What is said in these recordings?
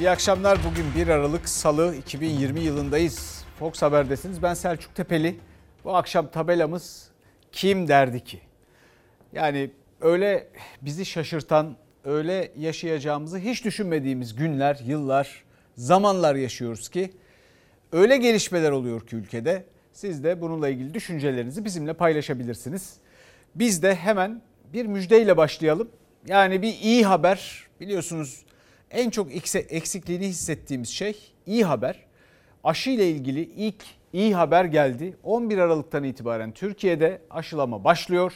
İyi akşamlar. Bugün 1 Aralık Salı 2020 yılındayız. Fox Haber'desiniz. Ben Selçuk Tepeli. Bu akşam tabelamız kim derdi ki? Yani öyle bizi şaşırtan, öyle yaşayacağımızı hiç düşünmediğimiz günler, yıllar, zamanlar yaşıyoruz ki öyle gelişmeler oluyor ki ülkede. Siz de bununla ilgili düşüncelerinizi bizimle paylaşabilirsiniz. Biz de hemen bir müjdeyle başlayalım. Yani bir iyi haber biliyorsunuz en çok eksikliğini hissettiğimiz şey iyi haber. Aşı ile ilgili ilk iyi haber geldi. 11 Aralık'tan itibaren Türkiye'de aşılama başlıyor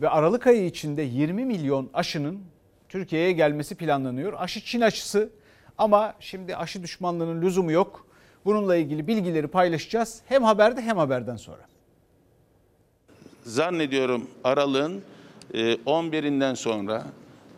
ve Aralık ayı içinde 20 milyon aşının Türkiye'ye gelmesi planlanıyor. Aşı Çin aşısı ama şimdi aşı düşmanlığının lüzumu yok. Bununla ilgili bilgileri paylaşacağız hem haberde hem haberden sonra. Zannediyorum Aralık'ın 11'inden e, sonra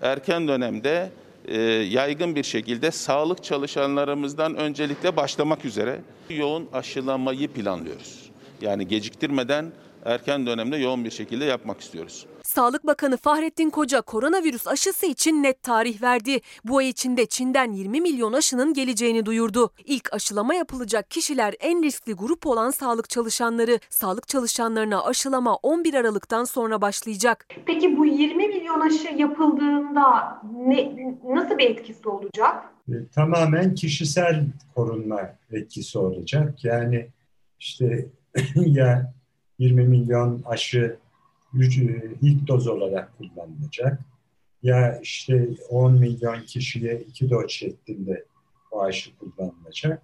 erken dönemde e, yaygın bir şekilde sağlık çalışanlarımızdan öncelikle başlamak üzere yoğun aşılamayı planlıyoruz. Yani geciktirmeden erken dönemde yoğun bir şekilde yapmak istiyoruz. Sağlık Bakanı Fahrettin Koca koronavirüs aşısı için net tarih verdi. Bu ay içinde Çin'den 20 milyon aşının geleceğini duyurdu. İlk aşılama yapılacak kişiler en riskli grup olan sağlık çalışanları. Sağlık çalışanlarına aşılama 11 Aralık'tan sonra başlayacak. Peki bu 20 milyon aşı yapıldığında ne, nasıl bir etkisi olacak? E, tamamen kişisel korunma etkisi olacak. Yani işte ya 20 milyon aşı ilk doz olarak kullanılacak. Ya işte 10 milyon kişiye iki doz şeklinde o aşı kullanılacak.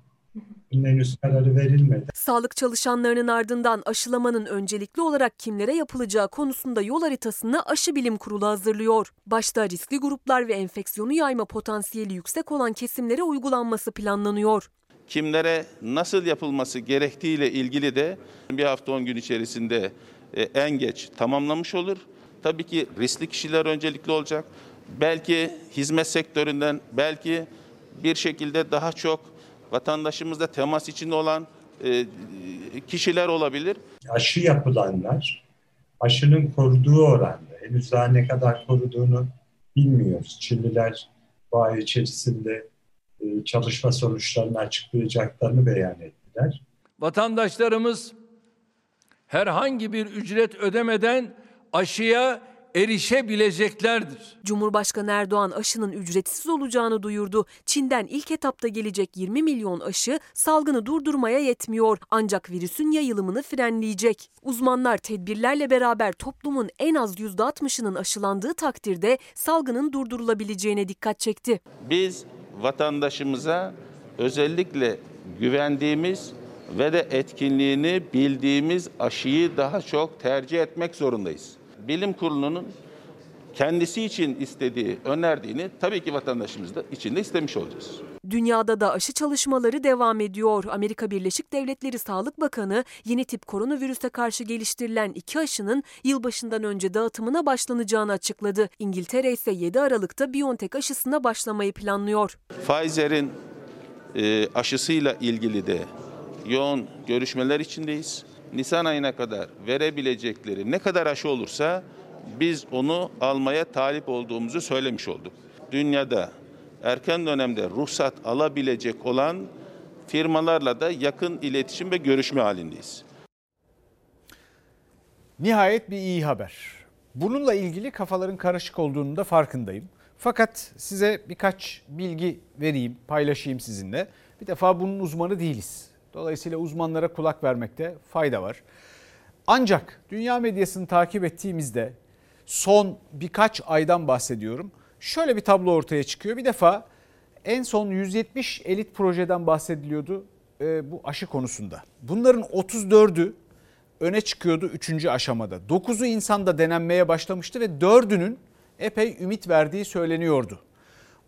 Bunun henüz kararı verilmedi. Sağlık çalışanlarının ardından aşılamanın öncelikli olarak kimlere yapılacağı konusunda yol haritasını Aşı Bilim Kurulu hazırlıyor. Başta riskli gruplar ve enfeksiyonu yayma potansiyeli yüksek olan kesimlere uygulanması planlanıyor kimlere nasıl yapılması gerektiğiyle ilgili de bir hafta 10 gün içerisinde e, en geç tamamlamış olur. Tabii ki riskli kişiler öncelikli olacak. Belki hizmet sektöründen, belki bir şekilde daha çok vatandaşımızla temas içinde olan e, kişiler olabilir. Aşı yapılanlar aşının koruduğu oranda henüz daha ne kadar koruduğunu bilmiyoruz. Çinliler bu ay içerisinde e, çalışma sonuçlarını açıklayacaklarını beyan ettiler. Vatandaşlarımız herhangi bir ücret ödemeden aşıya erişebileceklerdir. Cumhurbaşkanı Erdoğan aşının ücretsiz olacağını duyurdu. Çin'den ilk etapta gelecek 20 milyon aşı salgını durdurmaya yetmiyor ancak virüsün yayılımını frenleyecek. Uzmanlar tedbirlerle beraber toplumun en az %60'ının aşılandığı takdirde salgının durdurulabileceğine dikkat çekti. Biz vatandaşımıza özellikle güvendiğimiz ve de etkinliğini bildiğimiz aşıyı daha çok tercih etmek zorundayız. Bilim kurulunun kendisi için istediği, önerdiğini tabii ki vatandaşımız da içinde istemiş olacağız. Dünyada da aşı çalışmaları devam ediyor. Amerika Birleşik Devletleri Sağlık Bakanı yeni tip koronavirüse karşı geliştirilen iki aşının yılbaşından önce dağıtımına başlanacağını açıkladı. İngiltere ise 7 Aralık'ta BioNTech aşısına başlamayı planlıyor. Pfizer'in e, aşısıyla ilgili de yoğun görüşmeler içindeyiz. Nisan ayına kadar verebilecekleri ne kadar aşı olursa biz onu almaya talip olduğumuzu söylemiş olduk. Dünyada erken dönemde ruhsat alabilecek olan firmalarla da yakın iletişim ve görüşme halindeyiz. Nihayet bir iyi haber. Bununla ilgili kafaların karışık olduğunu da farkındayım. Fakat size birkaç bilgi vereyim, paylaşayım sizinle. Bir defa bunun uzmanı değiliz. Dolayısıyla uzmanlara kulak vermekte fayda var. Ancak dünya medyasını takip ettiğimizde son birkaç aydan bahsediyorum. Şöyle bir tablo ortaya çıkıyor. Bir defa en son 170 elit projeden bahsediliyordu e, bu aşı konusunda. Bunların 34'ü öne çıkıyordu 3. aşamada. 9'u insanda denenmeye başlamıştı ve 4'ünün epey ümit verdiği söyleniyordu.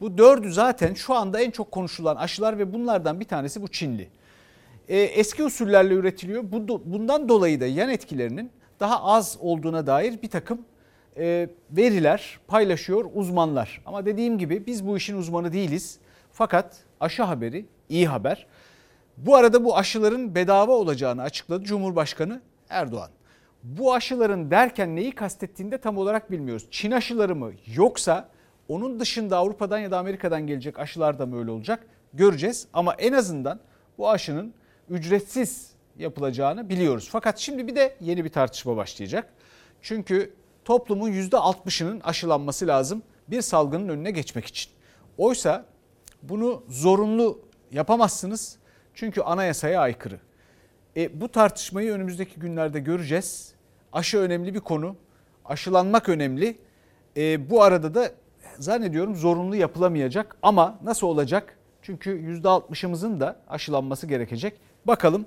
Bu 4'ü zaten şu anda en çok konuşulan aşılar ve bunlardan bir tanesi bu Çinli. E, eski usullerle üretiliyor. Bundan dolayı da yan etkilerinin daha az olduğuna dair bir takım e, veriler paylaşıyor uzmanlar. Ama dediğim gibi biz bu işin uzmanı değiliz. Fakat aşı haberi iyi haber. Bu arada bu aşıların bedava olacağını açıkladı Cumhurbaşkanı Erdoğan. Bu aşıların derken neyi kastettiğinde tam olarak bilmiyoruz. Çin aşıları mı yoksa Onun dışında Avrupa'dan ya da Amerika'dan gelecek aşılar da mı öyle olacak göreceğiz. Ama en azından bu aşının ücretsiz yapılacağını biliyoruz. Fakat şimdi bir de yeni bir tartışma başlayacak. Çünkü toplumun %60'ının aşılanması lazım bir salgının önüne geçmek için. Oysa bunu zorunlu yapamazsınız çünkü anayasaya aykırı. E, bu tartışmayı önümüzdeki günlerde göreceğiz. Aşı önemli bir konu. Aşılanmak önemli. E, bu arada da zannediyorum zorunlu yapılamayacak ama nasıl olacak? Çünkü %60'ımızın da aşılanması gerekecek. Bakalım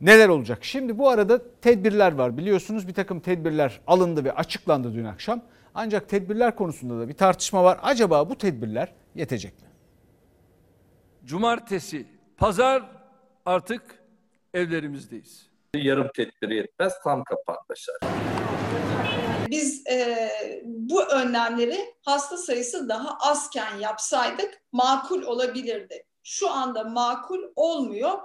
neler olacak? Şimdi bu arada tedbirler var. Biliyorsunuz bir takım tedbirler alındı ve açıklandı dün akşam. Ancak tedbirler konusunda da bir tartışma var. Acaba bu tedbirler yetecek mi? Cumartesi, pazar artık evlerimizdeyiz. Yarım tedbiri yetmez, tam şart. Biz e, bu önlemleri hasta sayısı daha azken yapsaydık makul olabilirdi. Şu anda makul olmuyor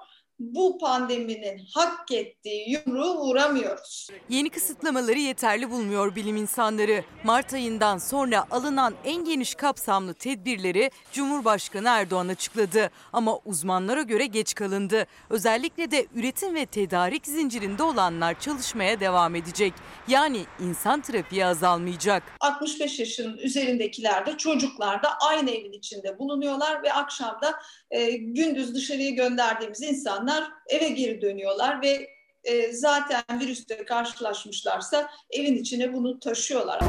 bu pandeminin hak ettiği yumruğu vuramıyoruz. Yeni kısıtlamaları yeterli bulmuyor bilim insanları. Mart ayından sonra alınan en geniş kapsamlı tedbirleri Cumhurbaşkanı Erdoğan açıkladı. Ama uzmanlara göre geç kalındı. Özellikle de üretim ve tedarik zincirinde olanlar çalışmaya devam edecek. Yani insan trafiği azalmayacak. 65 yaşın üzerindekiler de çocuklar da aynı evin içinde bulunuyorlar ve akşamda e, gündüz dışarıya gönderdiğimiz insanlar eve geri dönüyorlar ve e, zaten virüste karşılaşmışlarsa evin içine bunu taşıyorlar.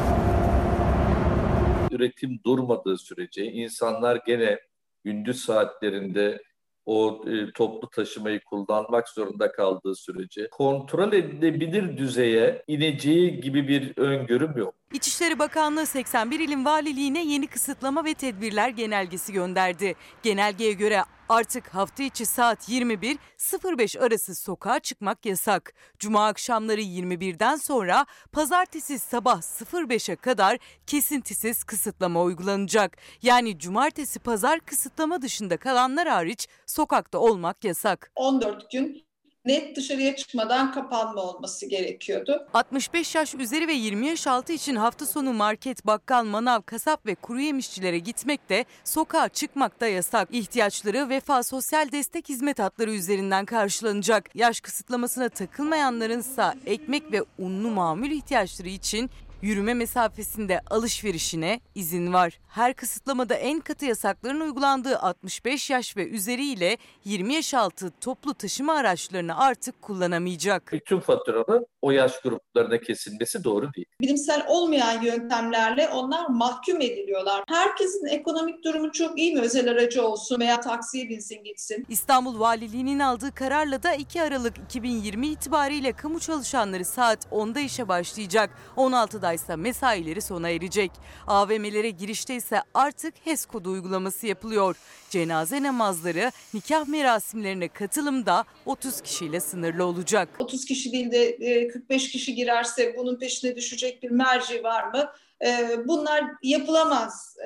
Üretim durmadığı sürece insanlar gene gündüz saatlerinde o e, toplu taşımayı kullanmak zorunda kaldığı sürece kontrol edilebilir düzeye ineceği gibi bir öngörüm yok. İçişleri Bakanlığı 81 ilin valiliğine yeni kısıtlama ve tedbirler genelgesi gönderdi. Genelgeye göre artık hafta içi saat 21-05 arası sokağa çıkmak yasak. Cuma akşamları 21'den sonra pazartesi sabah 05'e kadar kesintisiz kısıtlama uygulanacak. Yani cumartesi pazar kısıtlama dışında kalanlar hariç sokakta olmak yasak. 14 gün net dışarıya çıkmadan kapanma olması gerekiyordu. 65 yaş üzeri ve 20 yaş altı için hafta sonu market, bakkal, manav, kasap ve kuru yemişçilere gitmek de sokağa çıkmak da yasak. İhtiyaçları Vefa Sosyal Destek Hizmet Hatları üzerinden karşılanacak. Yaş kısıtlamasına takılmayanların ise ekmek ve unlu mamul ihtiyaçları için Yürüme mesafesinde alışverişine izin var. Her kısıtlamada en katı yasakların uygulandığı 65 yaş ve üzeriyle 20 yaş altı toplu taşıma araçlarını artık kullanamayacak. Bütün faturanın o yaş gruplarına kesilmesi doğru değil. Bilimsel olmayan yöntemlerle onlar mahkum ediliyorlar. Herkesin ekonomik durumu çok iyi mi? Özel aracı olsun veya taksiye binsin gitsin. İstanbul Valiliği'nin aldığı kararla da 2 Aralık 2020 itibariyle kamu çalışanları saat 10'da işe başlayacak. 16'da ise mesaileri sona erecek. AVM'lere girişte ise artık HES kodu uygulaması yapılıyor. Cenaze namazları, nikah merasimlerine katılım da 30 kişiyle sınırlı olacak. 30 kişi değil de 45 kişi girerse bunun peşine düşecek bir merci var mı? Bunlar yapılamaz,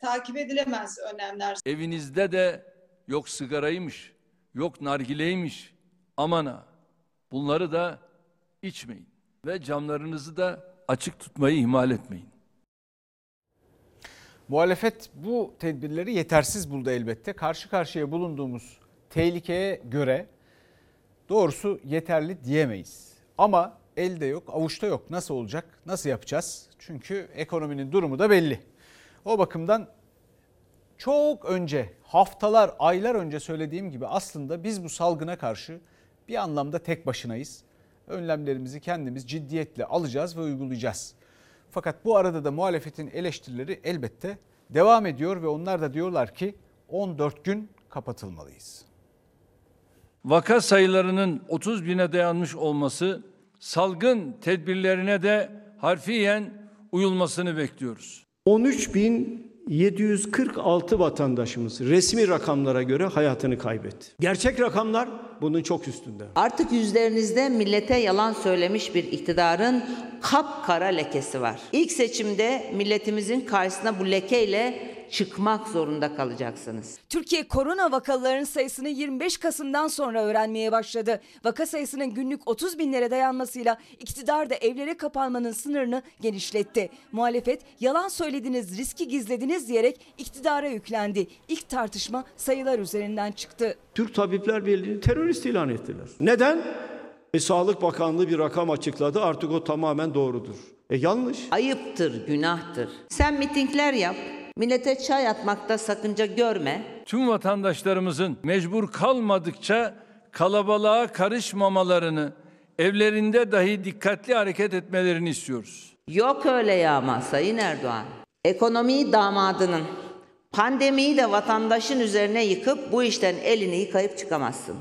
takip edilemez önlemler. Evinizde de yok sigaraymış, yok nargileymiş. Aman ha bunları da içmeyin ve camlarınızı da açık tutmayı ihmal etmeyin. Muhalefet bu tedbirleri yetersiz buldu elbette. Karşı karşıya bulunduğumuz tehlikeye göre doğrusu yeterli diyemeyiz. Ama elde yok, avuçta yok. Nasıl olacak? Nasıl yapacağız? Çünkü ekonominin durumu da belli. O bakımdan çok önce, haftalar, aylar önce söylediğim gibi aslında biz bu salgına karşı bir anlamda tek başınayız. Önlemlerimizi kendimiz ciddiyetle alacağız ve uygulayacağız. Fakat bu arada da muhalefetin eleştirileri elbette devam ediyor ve onlar da diyorlar ki 14 gün kapatılmalıyız. Vaka sayılarının 30 bine dayanmış olması salgın tedbirlerine de harfiyen uyulmasını bekliyoruz. 13 bin 746 vatandaşımız resmi rakamlara göre hayatını kaybetti. Gerçek rakamlar bunun çok üstünde. Artık yüzlerinizde millete yalan söylemiş bir iktidarın kapkara lekesi var. İlk seçimde milletimizin karşısına bu lekeyle çıkmak zorunda kalacaksınız. Türkiye korona vakalarının sayısını 25 Kasım'dan sonra öğrenmeye başladı. Vaka sayısının günlük 30 binlere dayanmasıyla iktidar da evlere kapanmanın sınırını genişletti. Muhalefet yalan söylediniz, riski gizlediniz diyerek iktidara yüklendi. İlk tartışma sayılar üzerinden çıktı. Türk Tabipler Birliği'ni terörist ilan ettiler. Neden? E, Sağlık Bakanlığı bir rakam açıkladı artık o tamamen doğrudur. E yanlış. Ayıptır, günahtır. Sen mitingler yap, millete çay atmakta sakınca görme. Tüm vatandaşlarımızın mecbur kalmadıkça kalabalığa karışmamalarını, evlerinde dahi dikkatli hareket etmelerini istiyoruz. Yok öyle yağma Sayın Erdoğan. Ekonomiyi damadının, pandemiyi de vatandaşın üzerine yıkıp bu işten elini yıkayıp çıkamazsın.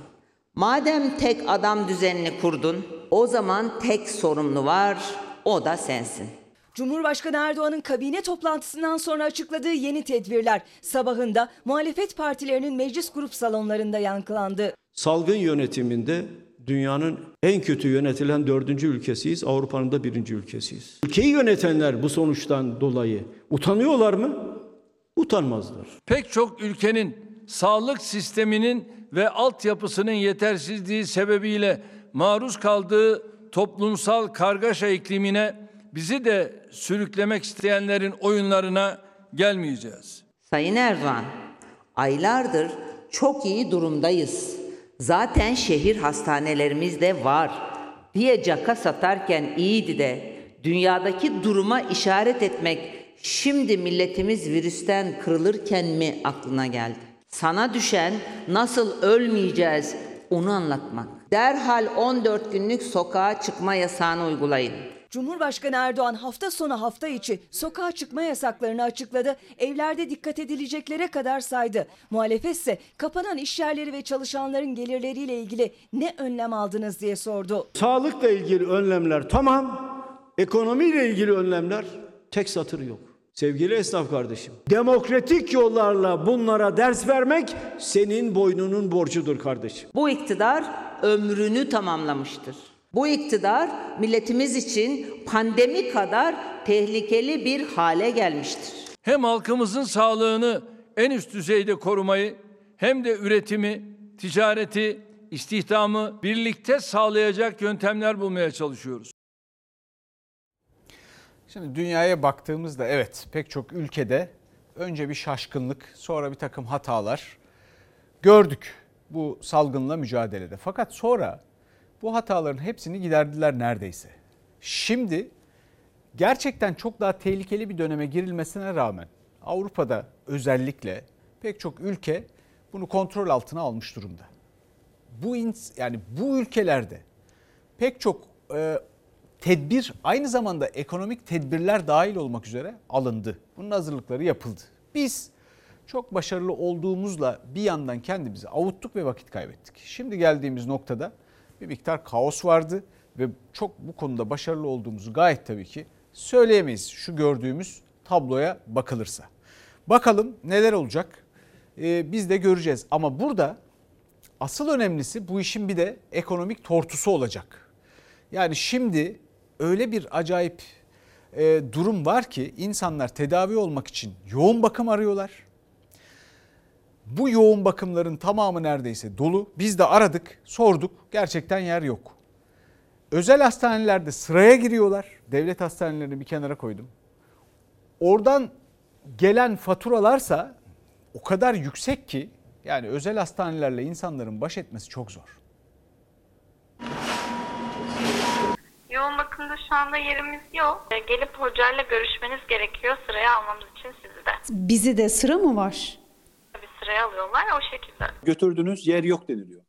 Madem tek adam düzenini kurdun, o zaman tek sorumlu var, o da sensin. Cumhurbaşkanı Erdoğan'ın kabine toplantısından sonra açıkladığı yeni tedbirler sabahında muhalefet partilerinin meclis grup salonlarında yankılandı. Salgın yönetiminde dünyanın en kötü yönetilen dördüncü ülkesiyiz. Avrupa'nın da birinci ülkesiyiz. Ülkeyi yönetenler bu sonuçtan dolayı utanıyorlar mı? Utanmazlar. Pek çok ülkenin sağlık sisteminin ve altyapısının yetersizliği sebebiyle maruz kaldığı toplumsal kargaşa iklimine bizi de sürüklemek isteyenlerin oyunlarına gelmeyeceğiz. Sayın Erdoğan, aylardır çok iyi durumdayız. Zaten şehir hastanelerimiz de var. diye caka satarken iyiydi de dünyadaki duruma işaret etmek şimdi milletimiz virüsten kırılırken mi aklına geldi? Sana düşen nasıl ölmeyeceğiz onu anlatmak. Derhal 14 günlük sokağa çıkma yasağını uygulayın. Cumhurbaşkanı Erdoğan hafta sonu hafta içi sokağa çıkma yasaklarını açıkladı. Evlerde dikkat edileceklere kadar saydı. Muhalefet ise kapanan işyerleri ve çalışanların gelirleriyle ilgili ne önlem aldınız diye sordu. Sağlıkla ilgili önlemler tamam. Ekonomiyle ilgili önlemler tek satır yok. Sevgili esnaf kardeşim, demokratik yollarla bunlara ders vermek senin boynunun borcudur kardeşim. Bu iktidar ömrünü tamamlamıştır. Bu iktidar milletimiz için pandemi kadar tehlikeli bir hale gelmiştir. Hem halkımızın sağlığını en üst düzeyde korumayı hem de üretimi, ticareti, istihdamı birlikte sağlayacak yöntemler bulmaya çalışıyoruz. Şimdi dünyaya baktığımızda evet pek çok ülkede önce bir şaşkınlık sonra bir takım hatalar gördük bu salgınla mücadelede. Fakat sonra bu hataların hepsini giderdiler neredeyse. Şimdi gerçekten çok daha tehlikeli bir döneme girilmesine rağmen Avrupa'da özellikle pek çok ülke bunu kontrol altına almış durumda. Bu yani bu ülkelerde pek çok e, tedbir aynı zamanda ekonomik tedbirler dahil olmak üzere alındı. Bunun hazırlıkları yapıldı. Biz çok başarılı olduğumuzla bir yandan kendimizi avuttuk ve vakit kaybettik. Şimdi geldiğimiz noktada bir miktar kaos vardı ve çok bu konuda başarılı olduğumuzu gayet tabii ki söyleyemeyiz şu gördüğümüz tabloya bakılırsa. Bakalım neler olacak ee, biz de göreceğiz ama burada asıl önemlisi bu işin bir de ekonomik tortusu olacak. Yani şimdi öyle bir acayip e, durum var ki insanlar tedavi olmak için yoğun bakım arıyorlar. Bu yoğun bakımların tamamı neredeyse dolu. Biz de aradık, sorduk. Gerçekten yer yok. Özel hastanelerde sıraya giriyorlar. Devlet hastanelerini bir kenara koydum. Oradan gelen faturalarsa o kadar yüksek ki yani özel hastanelerle insanların baş etmesi çok zor. Yoğun bakımda şu anda yerimiz yok. E, gelip hocayla görüşmeniz gerekiyor sıraya almamız için sizi de. Bizi de sıra mı var? Sıraya alıyorlar o şekilde. Götürdünüz yer yok deniliyor.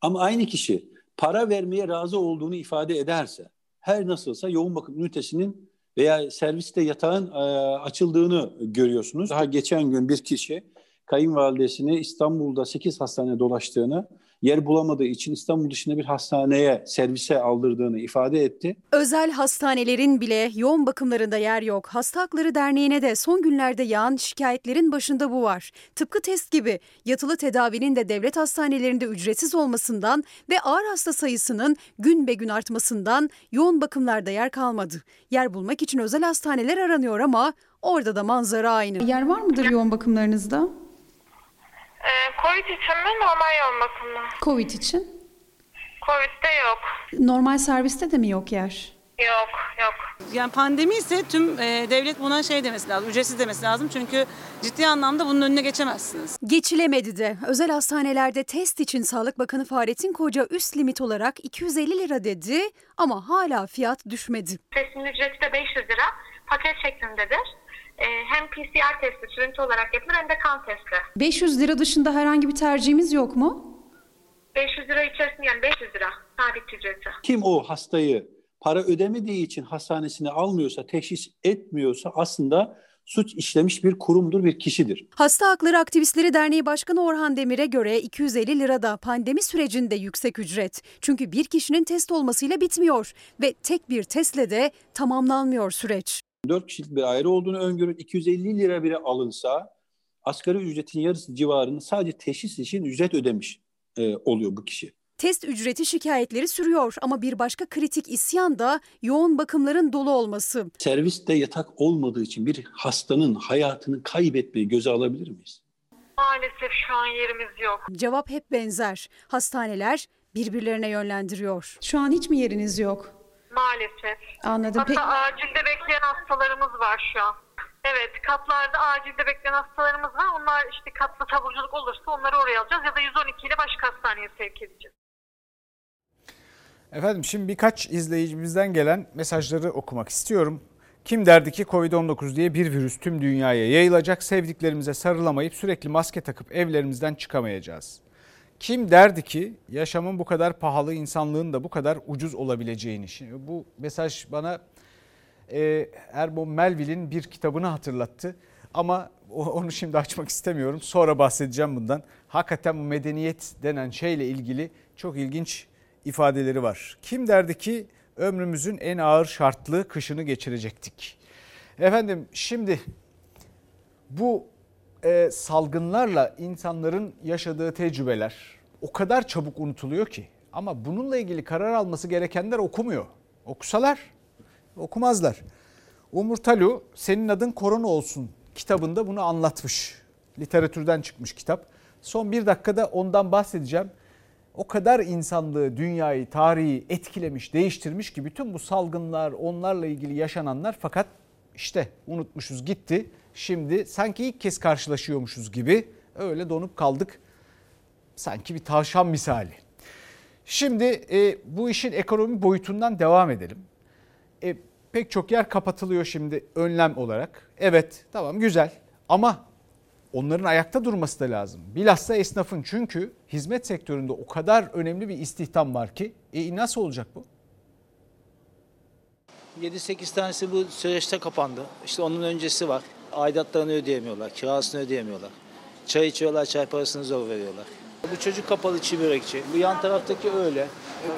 Ama aynı kişi para vermeye razı olduğunu ifade ederse her nasılsa yoğun bakım ünitesinin veya serviste yatağın e, açıldığını görüyorsunuz. Daha geçen gün bir kişi kayınvalidesini İstanbul'da 8 hastane dolaştığını yer bulamadığı için İstanbul dışında bir hastaneye servise aldırdığını ifade etti. Özel hastanelerin bile yoğun bakımlarında yer yok. Hasta Hakları Derneği'ne de son günlerde yağan şikayetlerin başında bu var. Tıpkı test gibi yatılı tedavinin de devlet hastanelerinde ücretsiz olmasından ve ağır hasta sayısının gün be gün artmasından yoğun bakımlarda yer kalmadı. Yer bulmak için özel hastaneler aranıyor ama Orada da manzara aynı. Yer var mıdır yoğun bakımlarınızda? Ee, Covid için mi normal yoğun bakım mı? Covid için. Covid'de yok. Normal serviste de mi yok yer? Yok, yok. Yani pandemi ise tüm e, devlet buna şey demesi lazım, ücretsiz demesi lazım. Çünkü ciddi anlamda bunun önüne geçemezsiniz. Geçilemedi de. Özel hastanelerde test için Sağlık Bakanı Fahrettin Koca üst limit olarak 250 lira dedi ama hala fiyat düşmedi. Testin ücreti de 500 lira. Paket şeklindedir. Ee, hem PCR testi sürüntü olarak yapılır hem de kan testi. 500 lira dışında herhangi bir tercihimiz yok mu? 500 lira içerisinde yani 500 lira sabit ücreti. Kim o hastayı para ödemediği için hastanesine almıyorsa, teşhis etmiyorsa aslında suç işlemiş bir kurumdur, bir kişidir. Hasta Hakları Aktivistleri Derneği Başkanı Orhan Demir'e göre 250 lirada pandemi sürecinde yüksek ücret. Çünkü bir kişinin test olmasıyla bitmiyor ve tek bir testle de tamamlanmıyor süreç. 4 kişilik bir aile olduğunu öngörün 250 lira bile alınsa asgari ücretin yarısı civarında sadece teşhis için ücret ödemiş e, oluyor bu kişi. Test ücreti şikayetleri sürüyor ama bir başka kritik isyan da yoğun bakımların dolu olması. Serviste yatak olmadığı için bir hastanın hayatını kaybetmeyi göze alabilir miyiz? Maalesef şu an yerimiz yok. Cevap hep benzer. Hastaneler birbirlerine yönlendiriyor. Şu an hiç mi yeriniz yok? Maalesef. Anladım. Hatta Peki- acilde bekleyen hastalarımız var şu an. Evet, katlarda acilde bekleyen hastalarımız var. Onlar işte katlı taburculuk olursa onları oraya alacağız ya da 112 ile başka hastaneye sevk edeceğiz. Efendim şimdi birkaç izleyicimizden gelen mesajları okumak istiyorum. Kim derdi ki Covid-19 diye bir virüs tüm dünyaya yayılacak, sevdiklerimize sarılamayıp sürekli maske takıp evlerimizden çıkamayacağız. Kim derdi ki yaşamın bu kadar pahalı, insanlığın da bu kadar ucuz olabileceğini. Şimdi bu mesaj bana e, Erbon Melville'in bir kitabını hatırlattı. Ama onu şimdi açmak istemiyorum. Sonra bahsedeceğim bundan. Hakikaten bu medeniyet denen şeyle ilgili çok ilginç ifadeleri var. Kim derdi ki ömrümüzün en ağır şartlı kışını geçirecektik. Efendim şimdi bu e, salgınlarla insanların yaşadığı tecrübeler o kadar çabuk unutuluyor ki. Ama bununla ilgili karar alması gerekenler okumuyor. Okusalar okumazlar. Umur Talu senin adın korona olsun kitabında bunu anlatmış. Literatürden çıkmış kitap. Son bir dakikada ondan bahsedeceğim. O kadar insanlığı, dünyayı, tarihi etkilemiş, değiştirmiş ki bütün bu salgınlar, onlarla ilgili yaşananlar fakat işte unutmuşuz gitti. Şimdi sanki ilk kez karşılaşıyormuşuz gibi öyle donup kaldık. Sanki bir tavşan misali. Şimdi e, bu işin ekonomi boyutundan devam edelim. E, pek çok yer kapatılıyor şimdi önlem olarak. Evet tamam güzel ama onların ayakta durması da lazım. Bilhassa esnafın çünkü hizmet sektöründe o kadar önemli bir istihdam var ki e, nasıl olacak bu? 7-8 tanesi bu süreçte kapandı. İşte onun öncesi var. Aidatlarını ödeyemiyorlar, kirasını ödeyemiyorlar. Çay içiyorlar, çay parasını zor veriyorlar. Bu çocuk kapalı çiğ börekçi. Bu yan taraftaki öyle.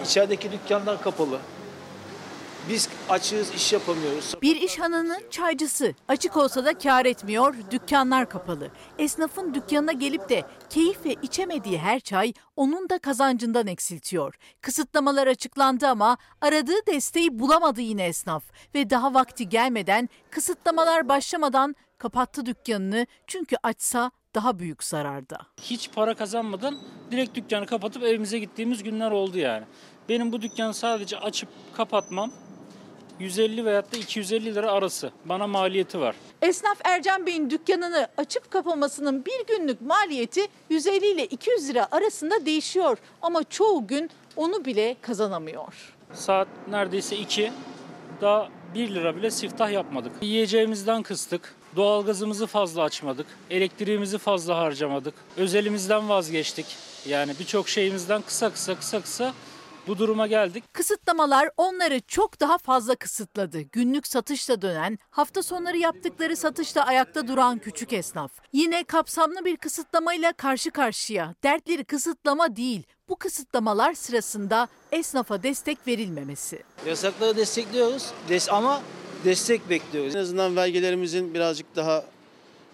İçerideki dükkanlar kapalı. Biz açığız, iş yapamıyoruz. Bir iş hanının çaycısı. Açık olsa da kar etmiyor, dükkanlar kapalı. Esnafın dükkanına gelip de keyifle içemediği her çay onun da kazancından eksiltiyor. Kısıtlamalar açıklandı ama aradığı desteği bulamadı yine esnaf. Ve daha vakti gelmeden, kısıtlamalar başlamadan kapattı dükkanını çünkü açsa daha büyük zararda. hiç para kazanmadan direkt dükkanı kapatıp evimize gittiğimiz günler oldu yani. Benim bu dükkanı sadece açıp kapatmam 150 veyahut da 250 lira arası bana maliyeti var. Esnaf Ercan Bey'in dükkanını açıp kapamasının bir günlük maliyeti 150 ile 200 lira arasında değişiyor. Ama çoğu gün onu bile kazanamıyor. Saat neredeyse 2 daha 1 lira bile siftah yapmadık. Yiyeceğimizden kıstık. Doğalgazımızı fazla açmadık. Elektriğimizi fazla harcamadık. Özelimizden vazgeçtik. Yani birçok şeyimizden kısa kısa kısa kısa bu duruma geldik. Kısıtlamalar onları çok daha fazla kısıtladı. Günlük satışla dönen, hafta sonları yaptıkları satışla ayakta duran küçük esnaf. Yine kapsamlı bir kısıtlamayla karşı karşıya. Dertleri kısıtlama değil, bu kısıtlamalar sırasında esnafa destek verilmemesi. Yasakları destekliyoruz des ama destek bekliyoruz. En azından vergilerimizin birazcık daha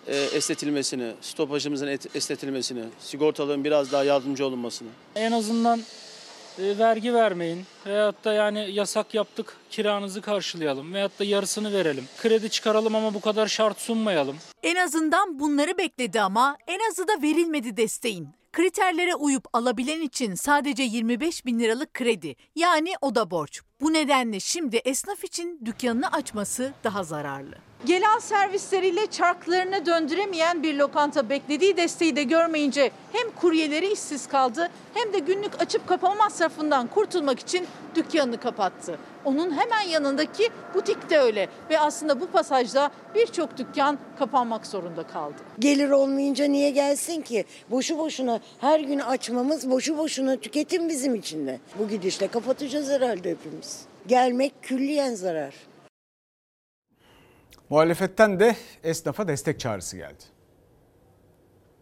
e, esnetilmesini, stopajımızın et- esnetilmesini, sigortalığın biraz daha yardımcı olunmasını. En azından e, vergi vermeyin veyahut da yani yasak yaptık kiranızı karşılayalım veyahut da yarısını verelim. Kredi çıkaralım ama bu kadar şart sunmayalım. En azından bunları bekledi ama en azı da verilmedi desteğin. Kriterlere uyup alabilen için sadece 25 bin liralık kredi yani o da borç. Bu nedenle şimdi esnaf için dükkanını açması daha zararlı. Gelen servisleriyle çarklarını döndüremeyen bir lokanta beklediği desteği de görmeyince hem kuryeleri işsiz kaldı hem de günlük açıp kapama masrafından kurtulmak için dükkanını kapattı. Onun hemen yanındaki butik de öyle ve aslında bu pasajda birçok dükkan kapanmak zorunda kaldı. Gelir olmayınca niye gelsin ki? Boşu boşuna her gün açmamız boşu boşuna tüketim bizim için de. Bu gidişle kapatacağız herhalde hepimiz. Gelmek külliyen zarar. Muhalefetten de esnafa destek çağrısı geldi.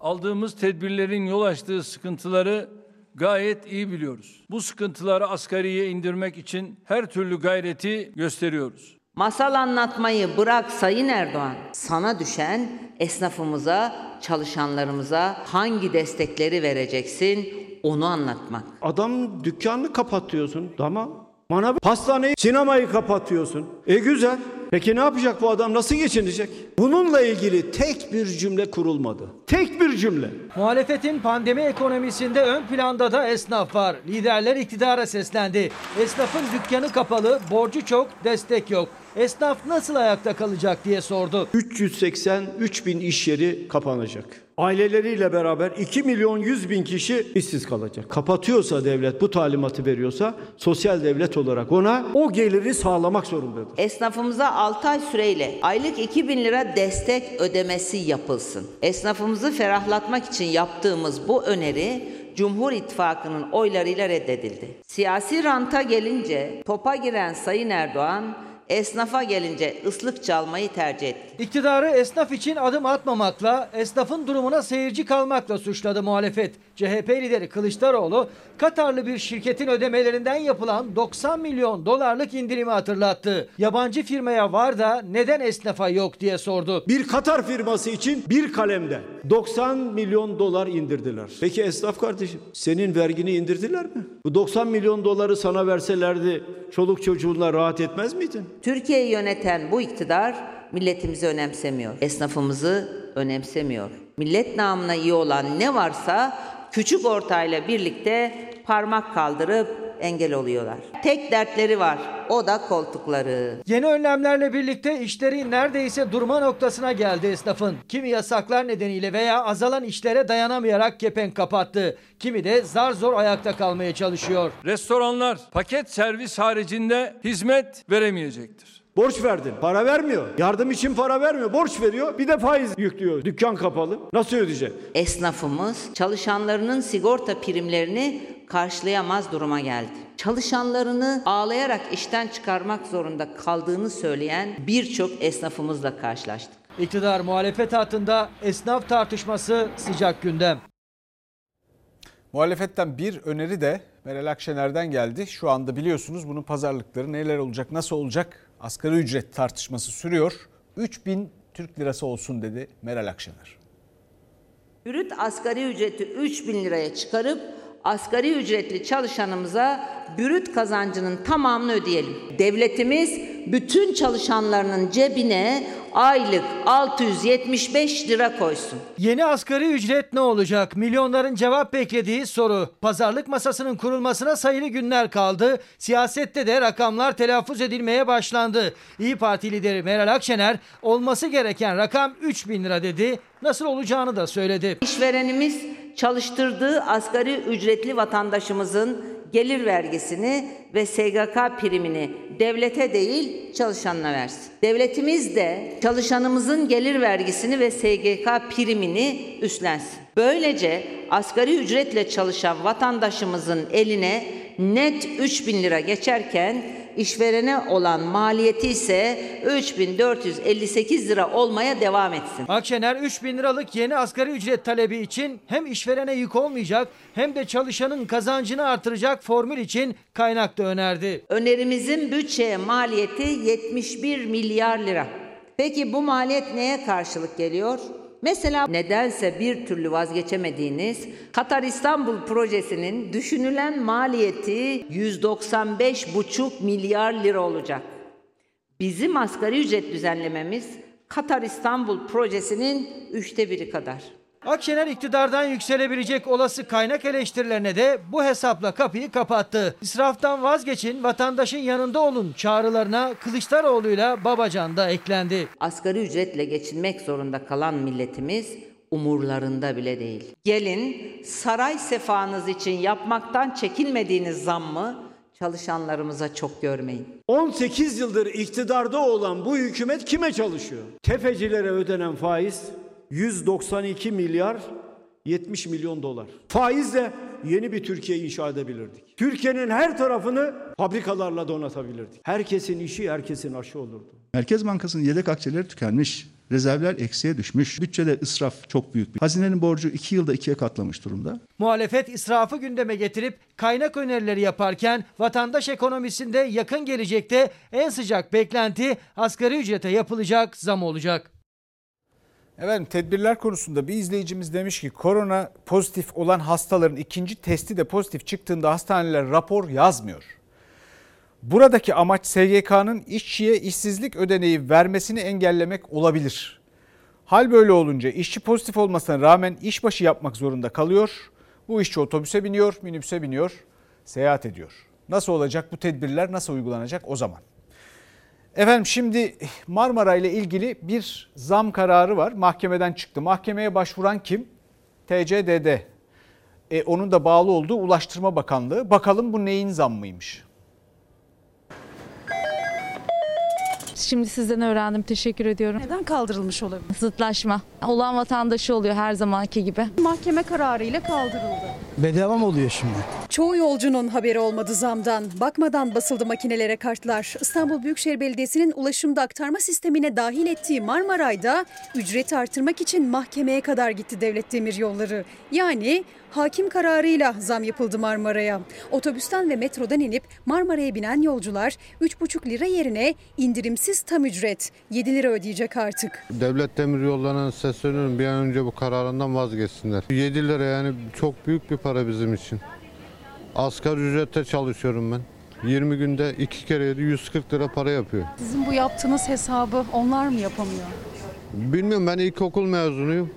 Aldığımız tedbirlerin yol açtığı sıkıntıları gayet iyi biliyoruz. Bu sıkıntıları asgariye indirmek için her türlü gayreti gösteriyoruz. Masal anlatmayı bırak Sayın Erdoğan. Sana düşen esnafımıza, çalışanlarımıza hangi destekleri vereceksin onu anlatmak. Adam dükkanını kapatıyorsun. Tamam. Manav pastaneyi, sinemayı kapatıyorsun. E güzel. Peki ne yapacak bu adam? Nasıl geçinecek? Bununla ilgili tek bir cümle kurulmadı. Tek bir cümle. Muhalefetin pandemi ekonomisinde ön planda da esnaf var. Liderler iktidara seslendi. Esnafın dükkanı kapalı, borcu çok, destek yok. Esnaf nasıl ayakta kalacak diye sordu. 383 bin iş yeri kapanacak. Aileleriyle beraber 2 milyon 100 bin kişi işsiz kalacak. Kapatıyorsa devlet bu talimatı veriyorsa sosyal devlet olarak ona o geliri sağlamak zorundadır. Esnafımıza 6 ay süreyle aylık 2000 lira destek ödemesi yapılsın. Esnafımızı ferahlatmak için yaptığımız bu öneri Cumhur İttifakı'nın oylarıyla reddedildi. Siyasi ranta gelince topa giren Sayın Erdoğan esnafa gelince ıslık çalmayı tercih etti. İktidarı esnaf için adım atmamakla, esnafın durumuna seyirci kalmakla suçladı muhalefet. CHP lideri Kılıçdaroğlu, Katarlı bir şirketin ödemelerinden yapılan 90 milyon dolarlık indirimi hatırlattı. Yabancı firmaya var da neden esnafa yok diye sordu. Bir Katar firması için bir kalemde 90 milyon dolar indirdiler. Peki esnaf kardeşim senin vergini indirdiler mi? Bu 90 milyon doları sana verselerdi çoluk çocuğunla rahat etmez miydin? Türkiye'yi yöneten bu iktidar milletimizi önemsemiyor. Esnafımızı önemsemiyor. Millet namına iyi olan ne varsa küçük ortayla birlikte parmak kaldırıp engel oluyorlar. Tek dertleri var. O da koltukları. Yeni önlemlerle birlikte işleri neredeyse durma noktasına geldi esnafın. Kimi yasaklar nedeniyle veya azalan işlere dayanamayarak kepenk kapattı. Kimi de zar zor ayakta kalmaya çalışıyor. Restoranlar paket servis haricinde hizmet veremeyecektir. Borç verdin. Para vermiyor. Yardım için para vermiyor. Borç veriyor. Bir de faiz yüklüyor. Dükkan kapalı. Nasıl ödeyecek? Esnafımız çalışanlarının sigorta primlerini karşılayamaz duruma geldi. Çalışanlarını ağlayarak işten çıkarmak zorunda kaldığını söyleyen birçok esnafımızla karşılaştık. İktidar muhalefet hattında esnaf tartışması sıcak gündem. Muhalefetten bir öneri de Meral Akşener'den geldi. Şu anda biliyorsunuz bunun pazarlıkları neler olacak, nasıl olacak? Asgari ücret tartışması sürüyor. 3000 Türk lirası olsun dedi Meral Akşener. Brüt asgari ücreti 3 bin liraya çıkarıp asgari ücretli çalışanımıza brüt kazancının tamamını ödeyelim. Devletimiz bütün çalışanlarının cebine aylık 675 lira koysun. Yeni asgari ücret ne olacak? Milyonların cevap beklediği soru. Pazarlık masasının kurulmasına sayılı günler kaldı. Siyasette de rakamlar telaffuz edilmeye başlandı. İyi Parti lideri Meral Akşener olması gereken rakam 3 bin lira dedi. Nasıl olacağını da söyledi. İşverenimiz çalıştırdığı asgari ücretli vatandaşımızın gelir vergisini ve SGK primini devlete değil çalışanına versin. Devletimiz de çalışanımızın gelir vergisini ve SGK primini üstlensin. Böylece asgari ücretle çalışan vatandaşımızın eline net 3 bin lira geçerken işverene olan maliyeti ise 3458 lira olmaya devam etsin. Akşener 3 bin liralık yeni asgari ücret talebi için hem işverene yük olmayacak hem de çalışanın kazancını artıracak formül için kaynak da önerdi. Önerimizin bütçeye maliyeti 71 milyar lira. Peki bu maliyet neye karşılık geliyor? Mesela nedense bir türlü vazgeçemediğiniz Katar İstanbul projesinin düşünülen maliyeti 195,5 milyar lira olacak. Bizim asgari ücret düzenlememiz Katar İstanbul projesinin üçte biri kadar. Akşener iktidardan yükselebilecek olası kaynak eleştirilerine de bu hesapla kapıyı kapattı. İsraftan vazgeçin, vatandaşın yanında olun çağrılarına Kılıçdaroğlu'yla Babacan da eklendi. Asgari ücretle geçinmek zorunda kalan milletimiz umurlarında bile değil. Gelin saray sefanız için yapmaktan çekinmediğiniz zammı çalışanlarımıza çok görmeyin. 18 yıldır iktidarda olan bu hükümet kime çalışıyor? Tefecilere ödenen faiz 192 milyar 70 milyon dolar. Faizle yeni bir Türkiye inşa edebilirdik. Türkiye'nin her tarafını fabrikalarla donatabilirdik. Herkesin işi herkesin aşı olurdu. Merkez Bankası'nın yedek akçeleri tükenmiş. Rezervler eksiye düşmüş. Bütçede ısraf çok büyük. Hazinenin borcu 2 yılda ikiye katlamış durumda. Muhalefet israfı gündeme getirip kaynak önerileri yaparken vatandaş ekonomisinde yakın gelecekte en sıcak beklenti asgari ücrete yapılacak zam olacak. Efendim tedbirler konusunda bir izleyicimiz demiş ki korona pozitif olan hastaların ikinci testi de pozitif çıktığında hastaneler rapor yazmıyor. Buradaki amaç SGK'nın işçiye işsizlik ödeneği vermesini engellemek olabilir. Hal böyle olunca işçi pozitif olmasına rağmen işbaşı yapmak zorunda kalıyor. Bu işçi otobüse biniyor, minibüse biniyor, seyahat ediyor. Nasıl olacak bu tedbirler nasıl uygulanacak o zaman? Efendim şimdi Marmara ile ilgili bir zam kararı var. Mahkemeden çıktı. Mahkemeye başvuran kim? TCDD. E, onun da bağlı olduğu Ulaştırma Bakanlığı. Bakalım bu neyin zammıymış? Şimdi sizden öğrendim. Teşekkür ediyorum. Neden kaldırılmış olabilir? Zıtlaşma. Olan vatandaşı oluyor her zamanki gibi. Mahkeme kararıyla kaldırıldı. Bedava mı oluyor şimdi? Çoğu yolcunun haberi olmadı zamdan. Bakmadan basıldı makinelere kartlar. İstanbul Büyükşehir Belediyesi'nin ulaşımda aktarma sistemine dahil ettiği Marmaray'da ücreti artırmak için mahkemeye kadar gitti devlet demiryolları. Yani hakim kararıyla zam yapıldı Marmara'ya. Otobüsten ve metrodan inip Marmara'ya binen yolcular 3,5 lira yerine indirimsiz tam ücret 7 lira ödeyecek artık. Devlet demiryollarına sesleniyorum bir an önce bu kararından vazgeçsinler. 7 lira yani çok büyük bir para bizim için. Asgari ücrette çalışıyorum ben. 20 günde iki kere yedi 140 lira para yapıyor. Sizin bu yaptığınız hesabı onlar mı yapamıyor? Bilmiyorum ben ilkokul mezunuyum.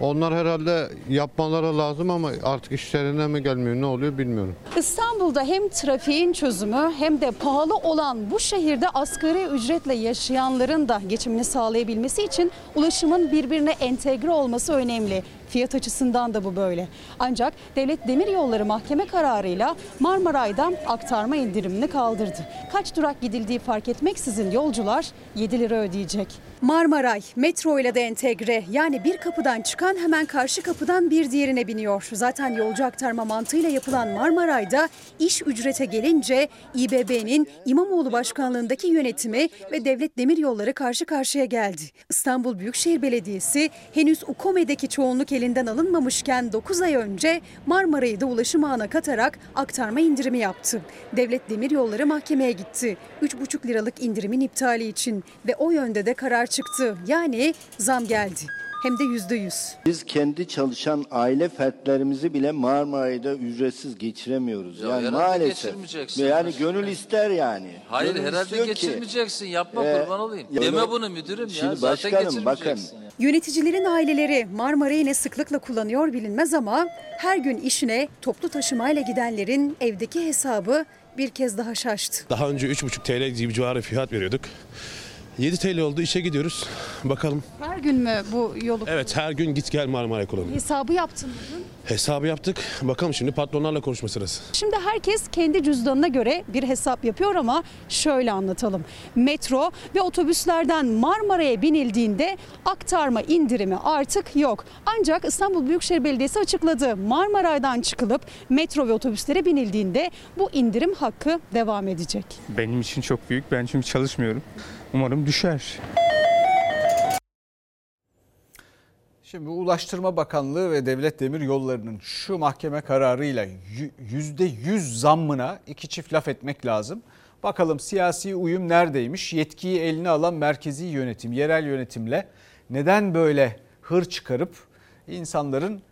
Onlar herhalde yapmaları lazım ama artık işlerine mi gelmiyor ne oluyor bilmiyorum. İstanbul'da hem trafiğin çözümü hem de pahalı olan bu şehirde asgari ücretle yaşayanların da geçimini sağlayabilmesi için ulaşımın birbirine entegre olması önemli. Fiyat açısından da bu böyle. Ancak Devlet Demiryolları mahkeme kararıyla Marmaray'dan aktarma indirimini kaldırdı. Kaç durak gidildiği fark etmeksizin yolcular 7 lira ödeyecek. Marmaray metro ile de entegre yani bir kapıdan çıkan hemen karşı kapıdan bir diğerine biniyor. Zaten yolcu aktarma mantığıyla yapılan Marmaray'da iş ücrete gelince İBB'nin İmamoğlu başkanlığındaki yönetimi ve Devlet Demiryolları karşı karşıya geldi. İstanbul Büyükşehir Belediyesi henüz UKOME'deki çoğunluk elinden alınmamışken 9 ay önce Marmaray'ı da ulaşım ağına katarak aktarma indirimi yaptı. Devlet Demiryolları mahkemeye gitti. 3,5 liralık indirimin iptali için ve o yönde de karar çıktı. Yani zam geldi. Hem de yüzde yüz. Biz kendi çalışan aile fertlerimizi bile Marmaray'da ücretsiz geçiremiyoruz. Ya yani herhalde maalesef. geçirmeyeceksin Yani gönül ister yani. Hayır Gönül herhalde istiyor ki- geçirmeyeceksin. Yapma Ee, kurban olayım. ya Deme onu- bunu müdürüm ya. Şimdi Zaten başkanım, bakın. geçirmeyeceksin. Yöneticilerin aileleri Marmaray'ı ne sıklıkla kullanıyor bilinmez ama her gün işine toplu taşımayla gidenlerin evdeki hesabı bir kez daha şaştı. Daha önce 3,5 TL gibi civarı fiyat veriyorduk. 7 TL oldu işe gidiyoruz. Bakalım. Her gün mü bu yolu Evet her gün git gel Marmara kullanıyor. hesabı yaptın bugün? Hesabı yaptık. Bakalım şimdi patronlarla konuşma sırası. Şimdi herkes kendi cüzdanına göre bir hesap yapıyor ama şöyle anlatalım. Metro ve otobüslerden Marmara'ya binildiğinde aktarma indirimi artık yok. Ancak İstanbul Büyükşehir Belediyesi açıkladı. Marmaray'dan çıkılıp metro ve otobüslere binildiğinde bu indirim hakkı devam edecek. Benim için çok büyük. Ben çünkü çalışmıyorum. Umarım düşer. Şimdi Ulaştırma Bakanlığı ve Devlet Demir Yolları'nın şu mahkeme kararıyla yüzde yüz zammına iki çift laf etmek lazım. Bakalım siyasi uyum neredeymiş? Yetkiyi eline alan merkezi yönetim, yerel yönetimle neden böyle hır çıkarıp insanların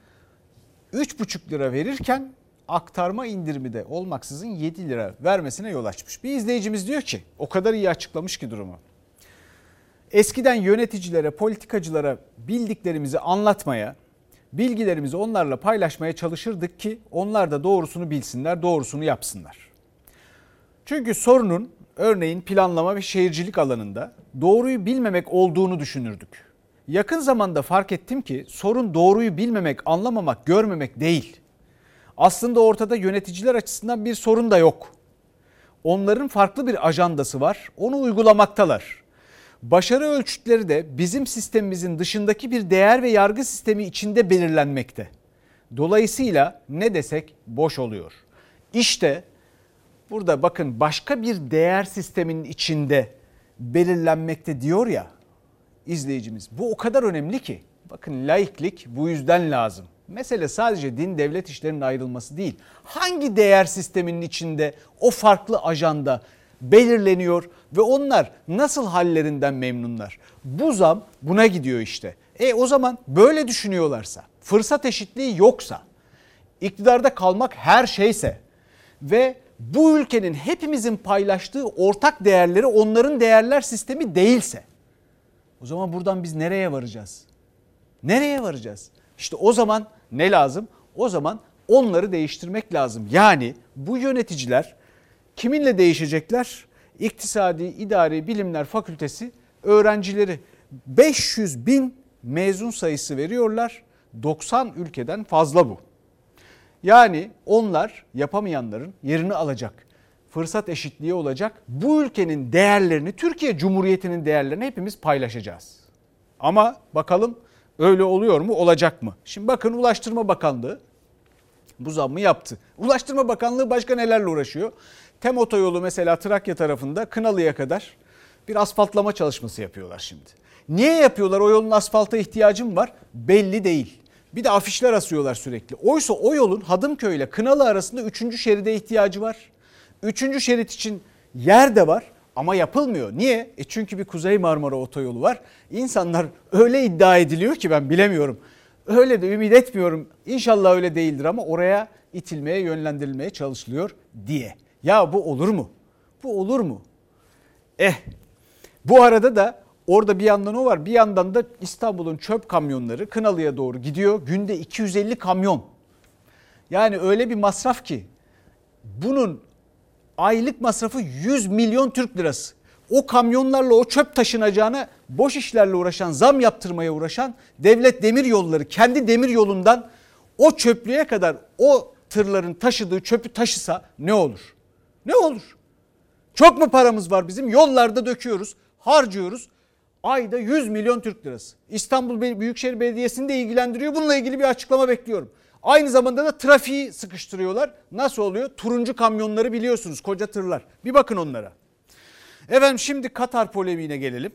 3,5 lira verirken aktarma indirimi de olmaksızın 7 lira vermesine yol açmış. Bir izleyicimiz diyor ki o kadar iyi açıklamış ki durumu. Eskiden yöneticilere, politikacılara bildiklerimizi anlatmaya, bilgilerimizi onlarla paylaşmaya çalışırdık ki onlar da doğrusunu bilsinler, doğrusunu yapsınlar. Çünkü sorunun örneğin planlama ve şehircilik alanında doğruyu bilmemek olduğunu düşünürdük. Yakın zamanda fark ettim ki sorun doğruyu bilmemek, anlamamak, görmemek değil. Aslında ortada yöneticiler açısından bir sorun da yok. Onların farklı bir ajandası var, onu uygulamaktalar. Başarı ölçütleri de bizim sistemimizin dışındaki bir değer ve yargı sistemi içinde belirlenmekte. Dolayısıyla ne desek boş oluyor. İşte burada bakın başka bir değer sisteminin içinde belirlenmekte diyor ya izleyicimiz. Bu o kadar önemli ki. Bakın laiklik bu yüzden lazım. Mesele sadece din devlet işlerinin ayrılması değil. Hangi değer sisteminin içinde o farklı ajanda belirleniyor ve onlar nasıl hallerinden memnunlar? Bu zam buna gidiyor işte. E o zaman böyle düşünüyorlarsa, fırsat eşitliği yoksa, iktidarda kalmak her şeyse ve bu ülkenin hepimizin paylaştığı ortak değerleri onların değerler sistemi değilse o zaman buradan biz nereye varacağız? Nereye varacağız? İşte o zaman ne lazım? O zaman onları değiştirmek lazım. Yani bu yöneticiler kiminle değişecekler? İktisadi İdari Bilimler Fakültesi öğrencileri 500 bin mezun sayısı veriyorlar. 90 ülkeden fazla bu. Yani onlar yapamayanların yerini alacak. Fırsat eşitliği olacak. Bu ülkenin değerlerini, Türkiye Cumhuriyeti'nin değerlerini hepimiz paylaşacağız. Ama bakalım öyle oluyor mu, olacak mı? Şimdi bakın Ulaştırma Bakanlığı bu zammı yaptı. Ulaştırma Bakanlığı başka nelerle uğraşıyor? Tem otoyolu mesela Trakya tarafında Kınalı'ya kadar bir asfaltlama çalışması yapıyorlar şimdi. Niye yapıyorlar? O yolun asfalta ihtiyacım var. Belli değil. Bir de afişler asıyorlar sürekli. Oysa o yolun Hadımköy ile Kınalı arasında 3. şeride ihtiyacı var. 3. şerit için yer de var ama yapılmıyor. Niye? E çünkü bir Kuzey Marmara otoyolu var. İnsanlar öyle iddia ediliyor ki ben bilemiyorum. Öyle de ümit etmiyorum. İnşallah öyle değildir ama oraya itilmeye, yönlendirilmeye çalışılıyor diye. Ya bu olur mu? Bu olur mu? Eh bu arada da orada bir yandan o var bir yandan da İstanbul'un çöp kamyonları Kınalı'ya doğru gidiyor. Günde 250 kamyon. Yani öyle bir masraf ki bunun aylık masrafı 100 milyon Türk lirası. O kamyonlarla o çöp taşınacağına boş işlerle uğraşan, zam yaptırmaya uğraşan devlet demir yolları kendi demir yolundan o çöplüğe kadar o tırların taşıdığı çöpü taşısa ne olur? Ne olur? Çok mu paramız var bizim? Yollarda döküyoruz, harcıyoruz. Ayda 100 milyon Türk lirası. İstanbul Büyükşehir Belediyesi'ni de ilgilendiriyor. Bununla ilgili bir açıklama bekliyorum. Aynı zamanda da trafiği sıkıştırıyorlar. Nasıl oluyor? Turuncu kamyonları biliyorsunuz koca tırlar. Bir bakın onlara. Efendim şimdi Katar polemiğine gelelim.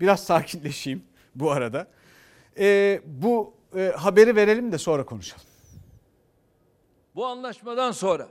Biraz sakinleşeyim bu arada. Ee, bu e, haberi verelim de sonra konuşalım. Bu anlaşmadan sonra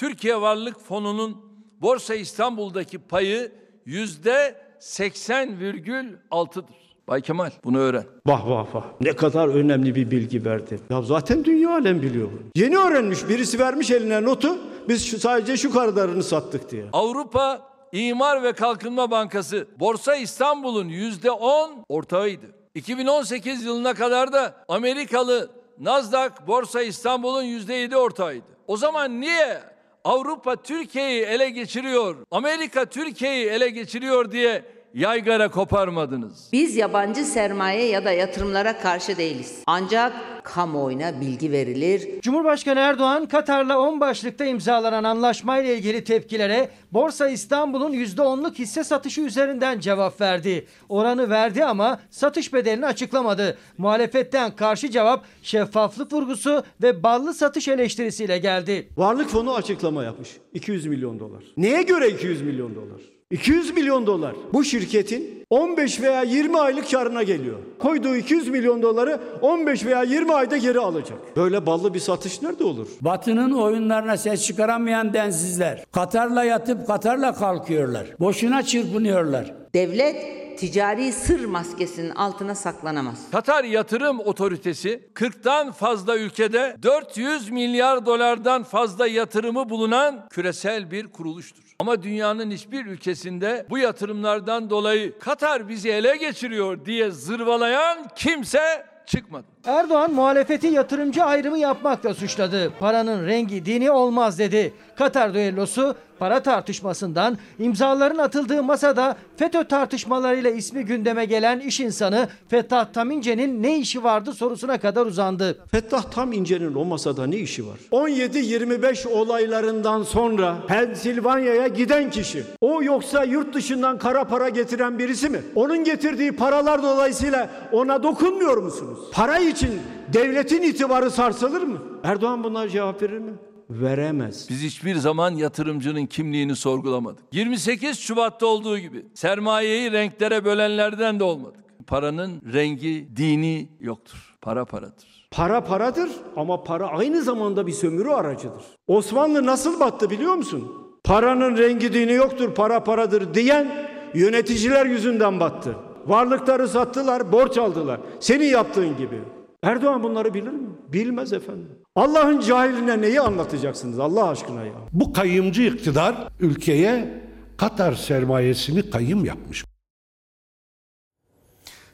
Türkiye Varlık Fonu'nun Borsa İstanbul'daki payı yüzde 80,6'dır. Bay Kemal bunu öğren. Vah vah vah. Ne kadar önemli bir bilgi verdi. Ya zaten dünya alem biliyor bunu. Yeni öğrenmiş birisi vermiş eline notu. Biz şu, sadece şu kadarını sattık diye. Avrupa İmar ve Kalkınma Bankası Borsa İstanbul'un yüzde 10 ortağıydı. 2018 yılına kadar da Amerikalı Nasdaq Borsa İstanbul'un yüzde 7 ortağıydı. O zaman niye Avrupa Türkiye'yi ele geçiriyor, Amerika Türkiye'yi ele geçiriyor diye yaygara koparmadınız. Biz yabancı sermaye ya da yatırımlara karşı değiliz. Ancak kamuoyuna bilgi verilir. Cumhurbaşkanı Erdoğan Katar'la 10 başlıkta imzalanan anlaşmayla ilgili tepkilere Borsa İstanbul'un %10'luk hisse satışı üzerinden cevap verdi. Oranı verdi ama satış bedelini açıklamadı. Muhalefetten karşı cevap şeffaflık vurgusu ve ballı satış eleştirisiyle geldi. Varlık fonu açıklama yapmış. 200 milyon dolar. Neye göre 200 milyon dolar? 200 milyon dolar bu şirketin 15 veya 20 aylık karına geliyor. Koyduğu 200 milyon doları 15 veya 20 ayda geri alacak. Böyle ballı bir satış nerede olur? Batı'nın oyunlarına ses çıkaramayan densizler. Katar'la yatıp Katar'la kalkıyorlar. Boşuna çırpınıyorlar. Devlet ticari sır maskesinin altına saklanamaz. Katar Yatırım Otoritesi 40'tan fazla ülkede 400 milyar dolardan fazla yatırımı bulunan küresel bir kuruluştur. Ama dünyanın hiçbir ülkesinde bu yatırımlardan dolayı Katar bizi ele geçiriyor diye zırvalayan kimse çıkmadı. Erdoğan muhalefeti yatırımcı ayrımı yapmakla suçladı. Paranın rengi dini olmaz dedi. Katar düellosu para tartışmasından imzaların atıldığı masada FETÖ tartışmalarıyla ismi gündeme gelen iş insanı Fettah Tamince'nin ne işi vardı sorusuna kadar uzandı. Fettah Tam İnce'nin o masada ne işi var? 17-25 olaylarından sonra Pensilvanya'ya giden kişi. O yoksa yurt dışından kara para getiren birisi mi? Onun getirdiği paralar dolayısıyla ona dokunmuyor musunuz? Para için devletin itibarı sarsılır mı? Erdoğan bunlara cevap verir mi? Veremez. Biz hiçbir zaman yatırımcının kimliğini sorgulamadık. 28 Şubat'ta olduğu gibi sermayeyi renklere bölenlerden de olmadık. Paranın rengi, dini yoktur. Para paradır. Para paradır ama para aynı zamanda bir sömürü aracıdır. Osmanlı nasıl battı biliyor musun? Paranın rengi dini yoktur, para paradır diyen yöneticiler yüzünden battı. Varlıkları sattılar, borç aldılar. Senin yaptığın gibi. Erdoğan bunları bilir mi? Bilmez efendim. Allah'ın cahiline neyi anlatacaksınız Allah aşkına ya? Bu kayımcı iktidar ülkeye Katar sermayesini kayım yapmış.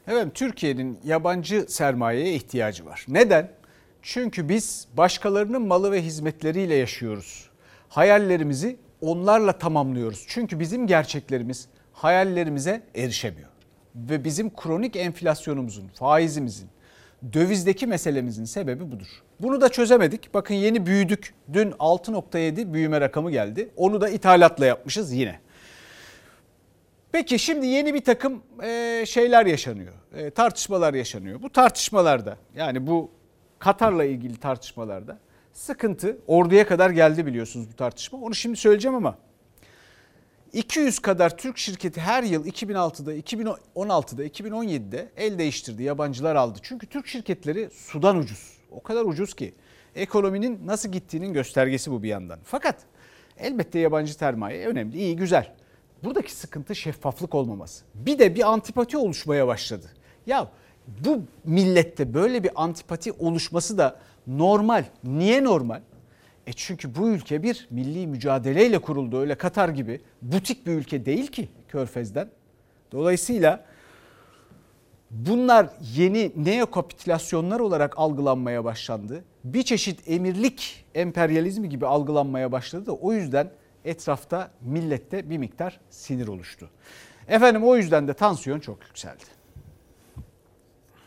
Evet Türkiye'nin yabancı sermayeye ihtiyacı var. Neden? Çünkü biz başkalarının malı ve hizmetleriyle yaşıyoruz. Hayallerimizi onlarla tamamlıyoruz. Çünkü bizim gerçeklerimiz hayallerimize erişemiyor. Ve bizim kronik enflasyonumuzun, faizimizin, dövizdeki meselemizin sebebi budur. Bunu da çözemedik. Bakın yeni büyüdük. Dün 6.7 büyüme rakamı geldi. Onu da ithalatla yapmışız yine. Peki şimdi yeni bir takım e, şeyler yaşanıyor. E, tartışmalar yaşanıyor. Bu tartışmalarda yani bu Katar'la ilgili tartışmalarda sıkıntı orduya kadar geldi biliyorsunuz bu tartışma. Onu şimdi söyleyeceğim ama 200 kadar Türk şirketi her yıl 2006'da, 2016'da, 2017'de el değiştirdi, yabancılar aldı. Çünkü Türk şirketleri sudan ucuz. O kadar ucuz ki ekonominin nasıl gittiğinin göstergesi bu bir yandan. Fakat elbette yabancı sermaye önemli, iyi, güzel. Buradaki sıkıntı şeffaflık olmaması. Bir de bir antipati oluşmaya başladı. Ya bu millette böyle bir antipati oluşması da normal. Niye normal? E çünkü bu ülke bir milli mücadeleyle kuruldu. Öyle Katar gibi butik bir ülke değil ki Körfez'den. Dolayısıyla bunlar yeni neokapitülasyonlar olarak algılanmaya başlandı. Bir çeşit emirlik emperyalizmi gibi algılanmaya başladı da o yüzden etrafta millette bir miktar sinir oluştu. Efendim o yüzden de tansiyon çok yükseldi.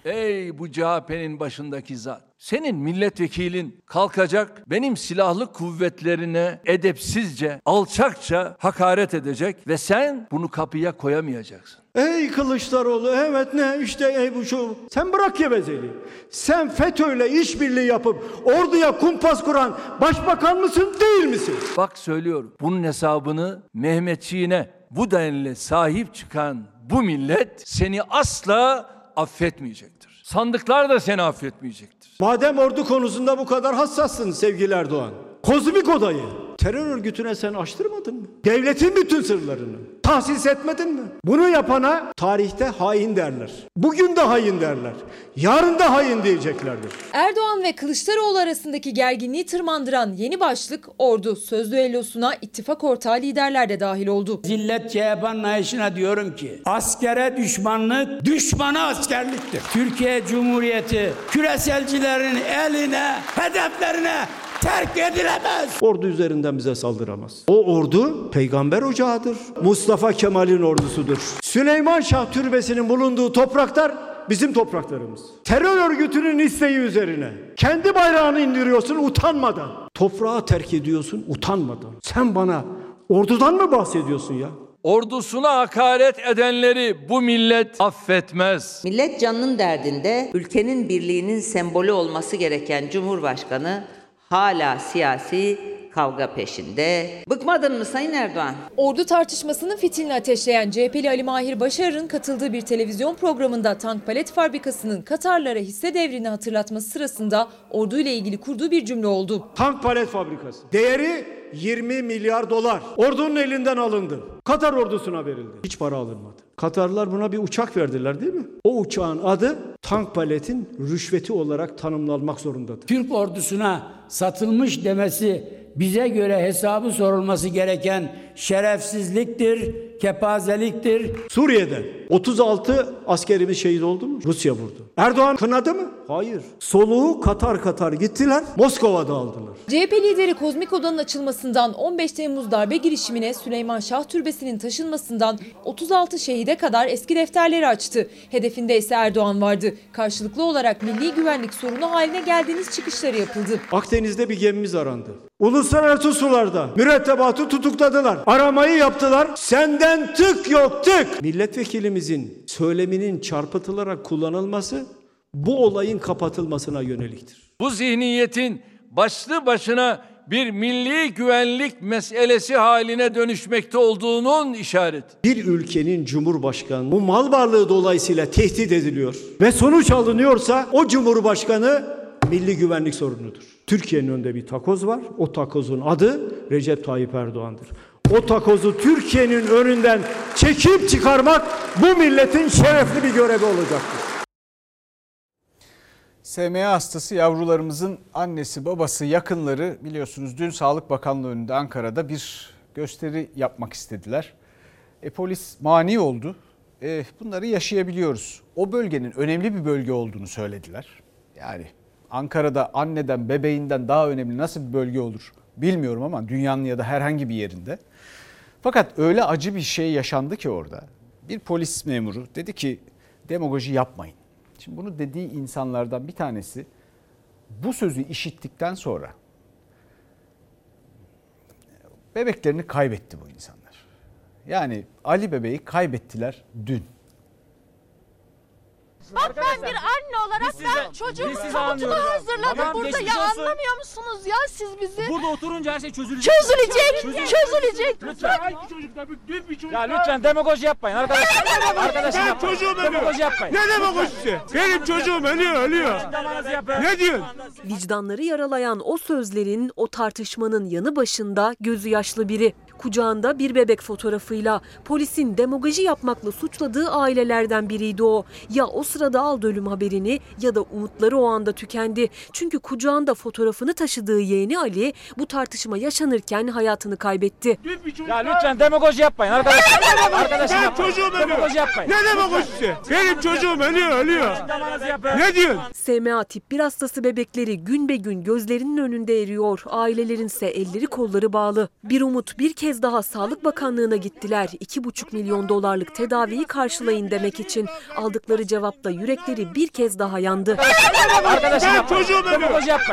Ey bu CHP'nin başındaki zat. Senin milletvekilin kalkacak benim silahlı kuvvetlerine edepsizce, alçakça hakaret edecek ve sen bunu kapıya koyamayacaksın. Ey Kılıçdaroğlu evet ne işte ey bu şu. Sen bırak gevezeliği. Sen FETÖ'yle işbirliği yapıp orduya kumpas kuran başbakan mısın değil misin? Bak söylüyorum bunun hesabını Mehmetçiğine bu denli sahip çıkan bu millet seni asla affetmeyecektir. Sandıklar da seni affetmeyecektir. Madem ordu konusunda bu kadar hassassın sevgili Erdoğan. Kozmik odayı terör örgütüne sen açtırmadın mı? Devletin bütün sırlarını tahsis etmedin mi? Bunu yapana tarihte hain derler. Bugün de hain derler. Yarın da hain diyeceklerdir. Erdoğan ve Kılıçdaroğlu arasındaki gerginliği tırmandıran yeni başlık ordu sözlü ellosuna ittifak ortağı liderler de dahil oldu. Zillet CHP anlayışına diyorum ki askere düşmanlık, düşmana askerliktir. Türkiye Cumhuriyeti küreselcilerin eline, hedeflerine terk edilemez. Ordu üzerinden bize saldıramaz. O ordu peygamber ocağıdır. Mustafa Kemal'in ordusudur. Süleyman Şah türbesinin bulunduğu topraklar bizim topraklarımız. Terör örgütünün isteği üzerine kendi bayrağını indiriyorsun utanmadan. Toprağı terk ediyorsun utanmadan. Sen bana ordudan mı bahsediyorsun ya? Ordusuna hakaret edenleri bu millet affetmez. Millet canının derdinde ülkenin birliğinin sembolü olması gereken Cumhurbaşkanı hala siyasi kavga peşinde. Bıkmadın mı Sayın Erdoğan? Ordu tartışmasının fitilini ateşleyen CHP'li Ali Mahir Başarır'ın katıldığı bir televizyon programında tank palet fabrikasının Katarlara hisse devrini hatırlatması sırasında orduyla ilgili kurduğu bir cümle oldu. Tank palet fabrikası. Değeri 20 milyar dolar. Ordunun elinden alındı. Katar ordusuna verildi. Hiç para alınmadı. Katarlar buna bir uçak verdiler değil mi? O uçağın adı tank paletin rüşveti olarak tanımlanmak zorundadır. Türk ordusuna satılmış demesi bize göre hesabı sorulması gereken şerefsizliktir, kepazeliktir. Suriye'de 36 askerimiz şehit oldu mu? Rusya vurdu. Erdoğan kınadı mı? Hayır. Soluğu Katar Katar gittiler, Moskova'da aldılar. CHP lideri Kozmik Oda'nın açılmasından 15 Temmuz darbe girişimine Süleyman Şah Türbesi'nin taşınmasından 36 şehide kadar eski defterleri açtı. Hedefinde ise Erdoğan vardı. Karşılıklı olarak milli güvenlik sorunu haline geldiğiniz çıkışları yapıldı. Akdeniz'de bir gemimiz arandı. Uluslararası sularda mürettebatı tutukladılar. Aramayı yaptılar. Senden tık yok tık. Milletvekilimizin söyleminin çarpıtılarak kullanılması bu olayın kapatılmasına yöneliktir. Bu zihniyetin başlı başına bir milli güvenlik meselesi haline dönüşmekte olduğunun işareti. Bir ülkenin cumhurbaşkanı bu mal varlığı dolayısıyla tehdit ediliyor ve sonuç alınıyorsa o cumhurbaşkanı milli güvenlik sorunudur. Türkiye'nin önünde bir takoz var. O takozun adı Recep Tayyip Erdoğan'dır. O takozu Türkiye'nin önünden çekip çıkarmak bu milletin şerefli bir görevi olacaktır. SMA hastası yavrularımızın annesi, babası, yakınları biliyorsunuz dün Sağlık Bakanlığı önünde Ankara'da bir gösteri yapmak istediler. E, polis mani oldu. E, bunları yaşayabiliyoruz. O bölgenin önemli bir bölge olduğunu söylediler. Yani Ankara'da anneden, bebeğinden daha önemli nasıl bir bölge olur bilmiyorum ama dünyanın ya da herhangi bir yerinde. Fakat öyle acı bir şey yaşandı ki orada. Bir polis memuru dedi ki demagoji yapmayın. Şimdi bunu dediği insanlardan bir tanesi bu sözü işittikten sonra bebeklerini kaybetti bu insanlar. Yani Ali bebeği kaybettiler dün. Bak ben bir anne olarak ben çocuğumun tabutunu hazırladım Tamam, burada geçmiş ya olsun. anlamıyor musunuz ya siz bizi? Burada oturunca her şey çözülecek. Çözülecek, çözülecek. Lütfen. Ya lütfen demagoji yapmayın arkadaşlar. Ben yapmayın. çocuğum ölüyor. Demagoji yapmayın. Ne demagojisi? Benim çocuğum ölüyor, ölüyor. Ne diyorsun? Vicdanları yaralayan o sözlerin, o tartışmanın yanı başında gözü yaşlı biri. Kucağında bir bebek fotoğrafıyla polisin demagoji yapmakla suçladığı ailelerden biriydi o. Ya o sırada aldı ölüm haberini ya da umutları o anda tükendi. Çünkü kucağında fotoğrafını taşıdığı yeğeni Ali bu tartışma yaşanırken hayatını kaybetti. Ya lütfen demagoji yapmayın arkadaşlar. Arkadaşım Ben yapmayın. çocuğum ölüyor. Demagoji yapmayın. Ne demagojisi? Benim çocuğum ölüyor, ölüyor. Ne diyorsun? SMA tip 1 hastası bebekleri gün be gün gözlerinin önünde eriyor. Ailelerin ise elleri kolları bağlı. Bir umut bir kez daha Sağlık Bakanlığı'na gittiler. 2,5 milyon dolarlık tedaviyi karşılayın demek için. Aldıkları cevapla yürekleri bir kez daha yandı. Ben çocuğum ölüyor.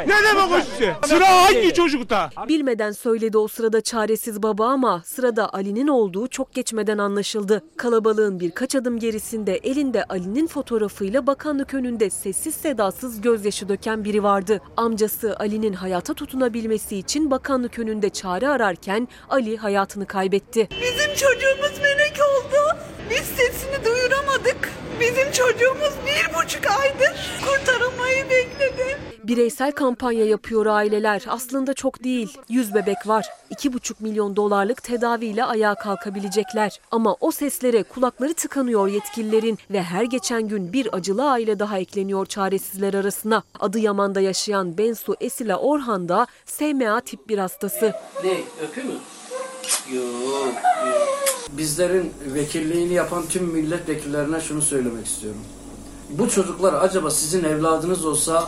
Ne demagojisi? Sıra hangi çocukta? Bilmeden söyledi o sırada çaresiz baba ama sırada Ali'nin olduğu çok geçmeden anlaşıldı. Kalabalığın birkaç adım gerisinde elinde Ali'nin fotoğrafıyla bakanlık önünde sessiz sedasız gözyaşı döken biri vardı. Amcası Ali'nin hayata tutunabilmesi için bakanlık önünde çare ararken Ali hayatını kaybetti. Bizim çocuğumuz melek oldu. Biz sesini duyuramadık. Bizim çocuğumuz bir buçuk aydır kurtarılmayı bekledi. Bireysel kampanya yapıyor aileler. Aslında çok değil. 100 bebek var. 2,5 milyon dolarlık tedaviyle ayağa kalkabilecekler. Ama o seslere kulakları tıkanıyor yetkililerin ve her geçen gün bir acılı aile daha ekleniyor çaresizler arasına. Adıyaman'da yaşayan Bensu Esila Orhan da SMA tip 1 hastası. Ne öpüyor mu? Bizlerin vekilliğini yapan tüm milletvekillerine şunu söylemek istiyorum. Bu çocuklar acaba sizin evladınız olsa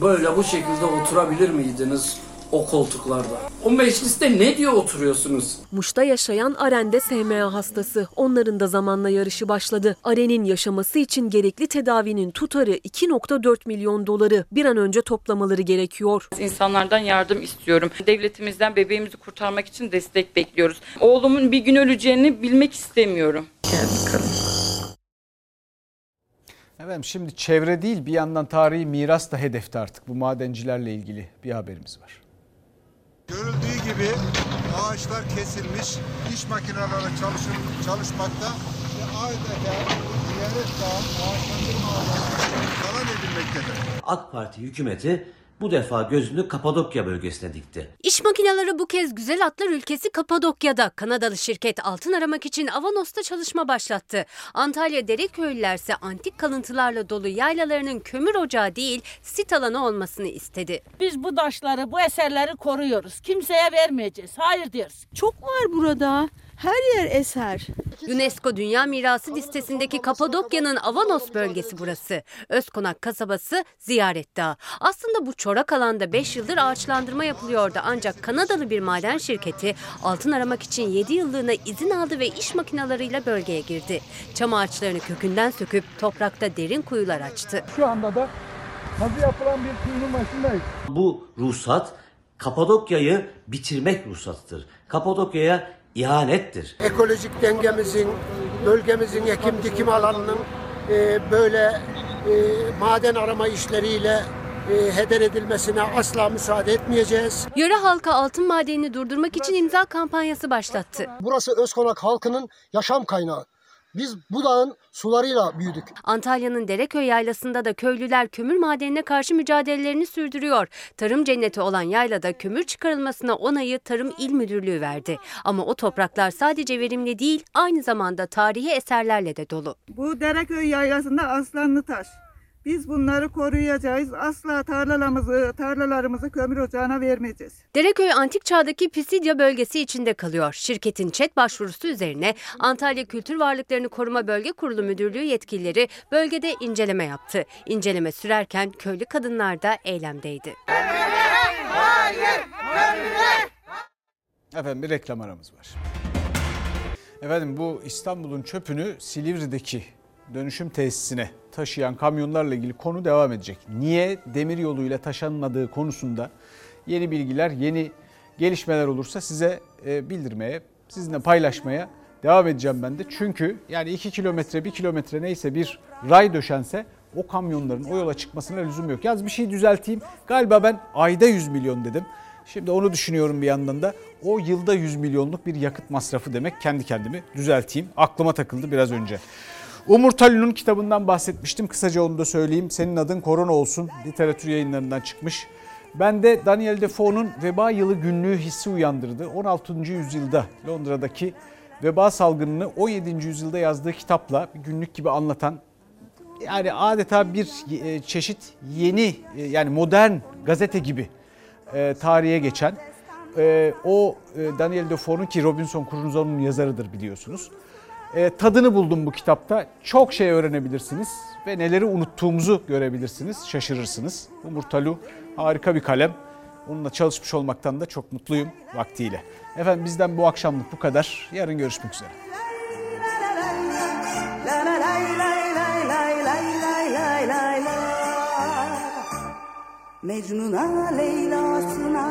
böyle bu şekilde oturabilir miydiniz o koltuklarda? O mecliste ne diye oturuyorsunuz? Muş'ta yaşayan Aren de SMA hastası. Onların da zamanla yarışı başladı. Aren'in yaşaması için gerekli tedavinin tutarı 2.4 milyon doları bir an önce toplamaları gerekiyor. İnsanlardan yardım istiyorum. Devletimizden bebeğimizi kurtarmak için destek bekliyoruz. Oğlumun bir gün öleceğini bilmek istemiyorum. Efendim şimdi çevre değil bir yandan tarihi miras da hedefte artık bu madencilerle ilgili bir haberimiz var. Görüldüğü gibi ağaçlar kesilmiş, iş makineleri çalışır, çalışmakta ve adeta Ziyaret Dağı ağaçlandırma alanı falan edilmektedir. AK Parti hükümeti bu defa gözünü Kapadokya bölgesine dikti. İş makineleri bu kez güzel atlar ülkesi Kapadokya'da. Kanadalı şirket altın aramak için Avanos'ta çalışma başlattı. Antalya Dereköylüler ise antik kalıntılarla dolu yaylalarının kömür ocağı değil sit alanı olmasını istedi. Biz bu taşları, bu eserleri koruyoruz. Kimseye vermeyeceğiz. Hayır diyoruz. Çok var burada. Her yer eser. UNESCO Dünya Mirası listesindeki Kapadokya'nın Avanos bölgesi burası. Özkonak kasabası ziyaret dağı. Aslında bu çorak alanda 5 yıldır ağaçlandırma yapılıyordu ancak Kanadalı bir maden şirketi altın aramak için 7 yıllığına izin aldı ve iş makinalarıyla bölgeye girdi. Çam ağaçlarını kökünden söküp toprakta derin kuyular açtı. Şu anda da kazı yapılan bir kuyunun başındayız. Bu ruhsat Kapadokya'yı bitirmek ruhsatıdır. Kapadokya'ya ihanettir. Ekolojik dengemizin, bölgemizin ekim dikim alanının e, böyle e, maden arama işleriyle e, heder edilmesine asla müsaade etmeyeceğiz. Yöre halka altın madenini durdurmak için imza kampanyası başlattı. Burası Özkonak halkının yaşam kaynağı. Biz bu dağın sularıyla büyüdük. Antalya'nın Dereköy yaylasında da köylüler kömür madenine karşı mücadelelerini sürdürüyor. Tarım cenneti olan yaylada kömür çıkarılmasına onayı Tarım İl Müdürlüğü verdi. Ama o topraklar sadece verimli değil, aynı zamanda tarihi eserlerle de dolu. Bu Dereköy yaylasında aslanlı taş. Biz bunları koruyacağız. Asla tarlalarımızı, tarlalarımızı kömür ocağına vermeyeceğiz. Dereköy antik çağdaki Pisidya bölgesi içinde kalıyor. Şirketin çet başvurusu üzerine Antalya Kültür Varlıklarını Koruma Bölge Kurulu Müdürlüğü yetkilileri bölgede inceleme yaptı. İnceleme sürerken köylü kadınlar da eylemdeydi. Efendim bir reklam aramız var. Efendim bu İstanbul'un çöpünü Silivri'deki dönüşüm tesisine taşıyan kamyonlarla ilgili konu devam edecek. Niye demir yoluyla taşınmadığı konusunda yeni bilgiler, yeni gelişmeler olursa size e, bildirmeye, sizinle paylaşmaya devam edeceğim ben de. Çünkü yani 2 kilometre, 1 kilometre neyse bir ray döşense o kamyonların o yola çıkmasına lüzum yok. Yalnız bir şey düzelteyim. Galiba ben ayda 100 milyon dedim. Şimdi onu düşünüyorum bir yandan da. O yılda 100 milyonluk bir yakıt masrafı demek. Kendi kendimi düzelteyim. Aklıma takıldı biraz önce. Umur Talun'un kitabından bahsetmiştim. Kısaca onu da söyleyeyim. Senin adın korona olsun. Literatür yayınlarından çıkmış. Ben de Daniel Defoe'nun veba yılı günlüğü hissi uyandırdı. 16. yüzyılda Londra'daki veba salgınını 17. yüzyılda yazdığı kitapla bir günlük gibi anlatan yani adeta bir e, çeşit yeni e, yani modern gazete gibi e, tarihe geçen o Daniel Defoe'nun ki Robinson Crusoe'nun yazarıdır biliyorsunuz. Tadını buldum bu kitapta. Çok şey öğrenebilirsiniz ve neleri unuttuğumuzu görebilirsiniz. Şaşırırsınız. Umur Talu harika bir kalem. Onunla çalışmış olmaktan da çok mutluyum vaktiyle. Efendim bizden bu akşamlık bu kadar. Yarın görüşmek üzere. Mecnun'a Leyla'sına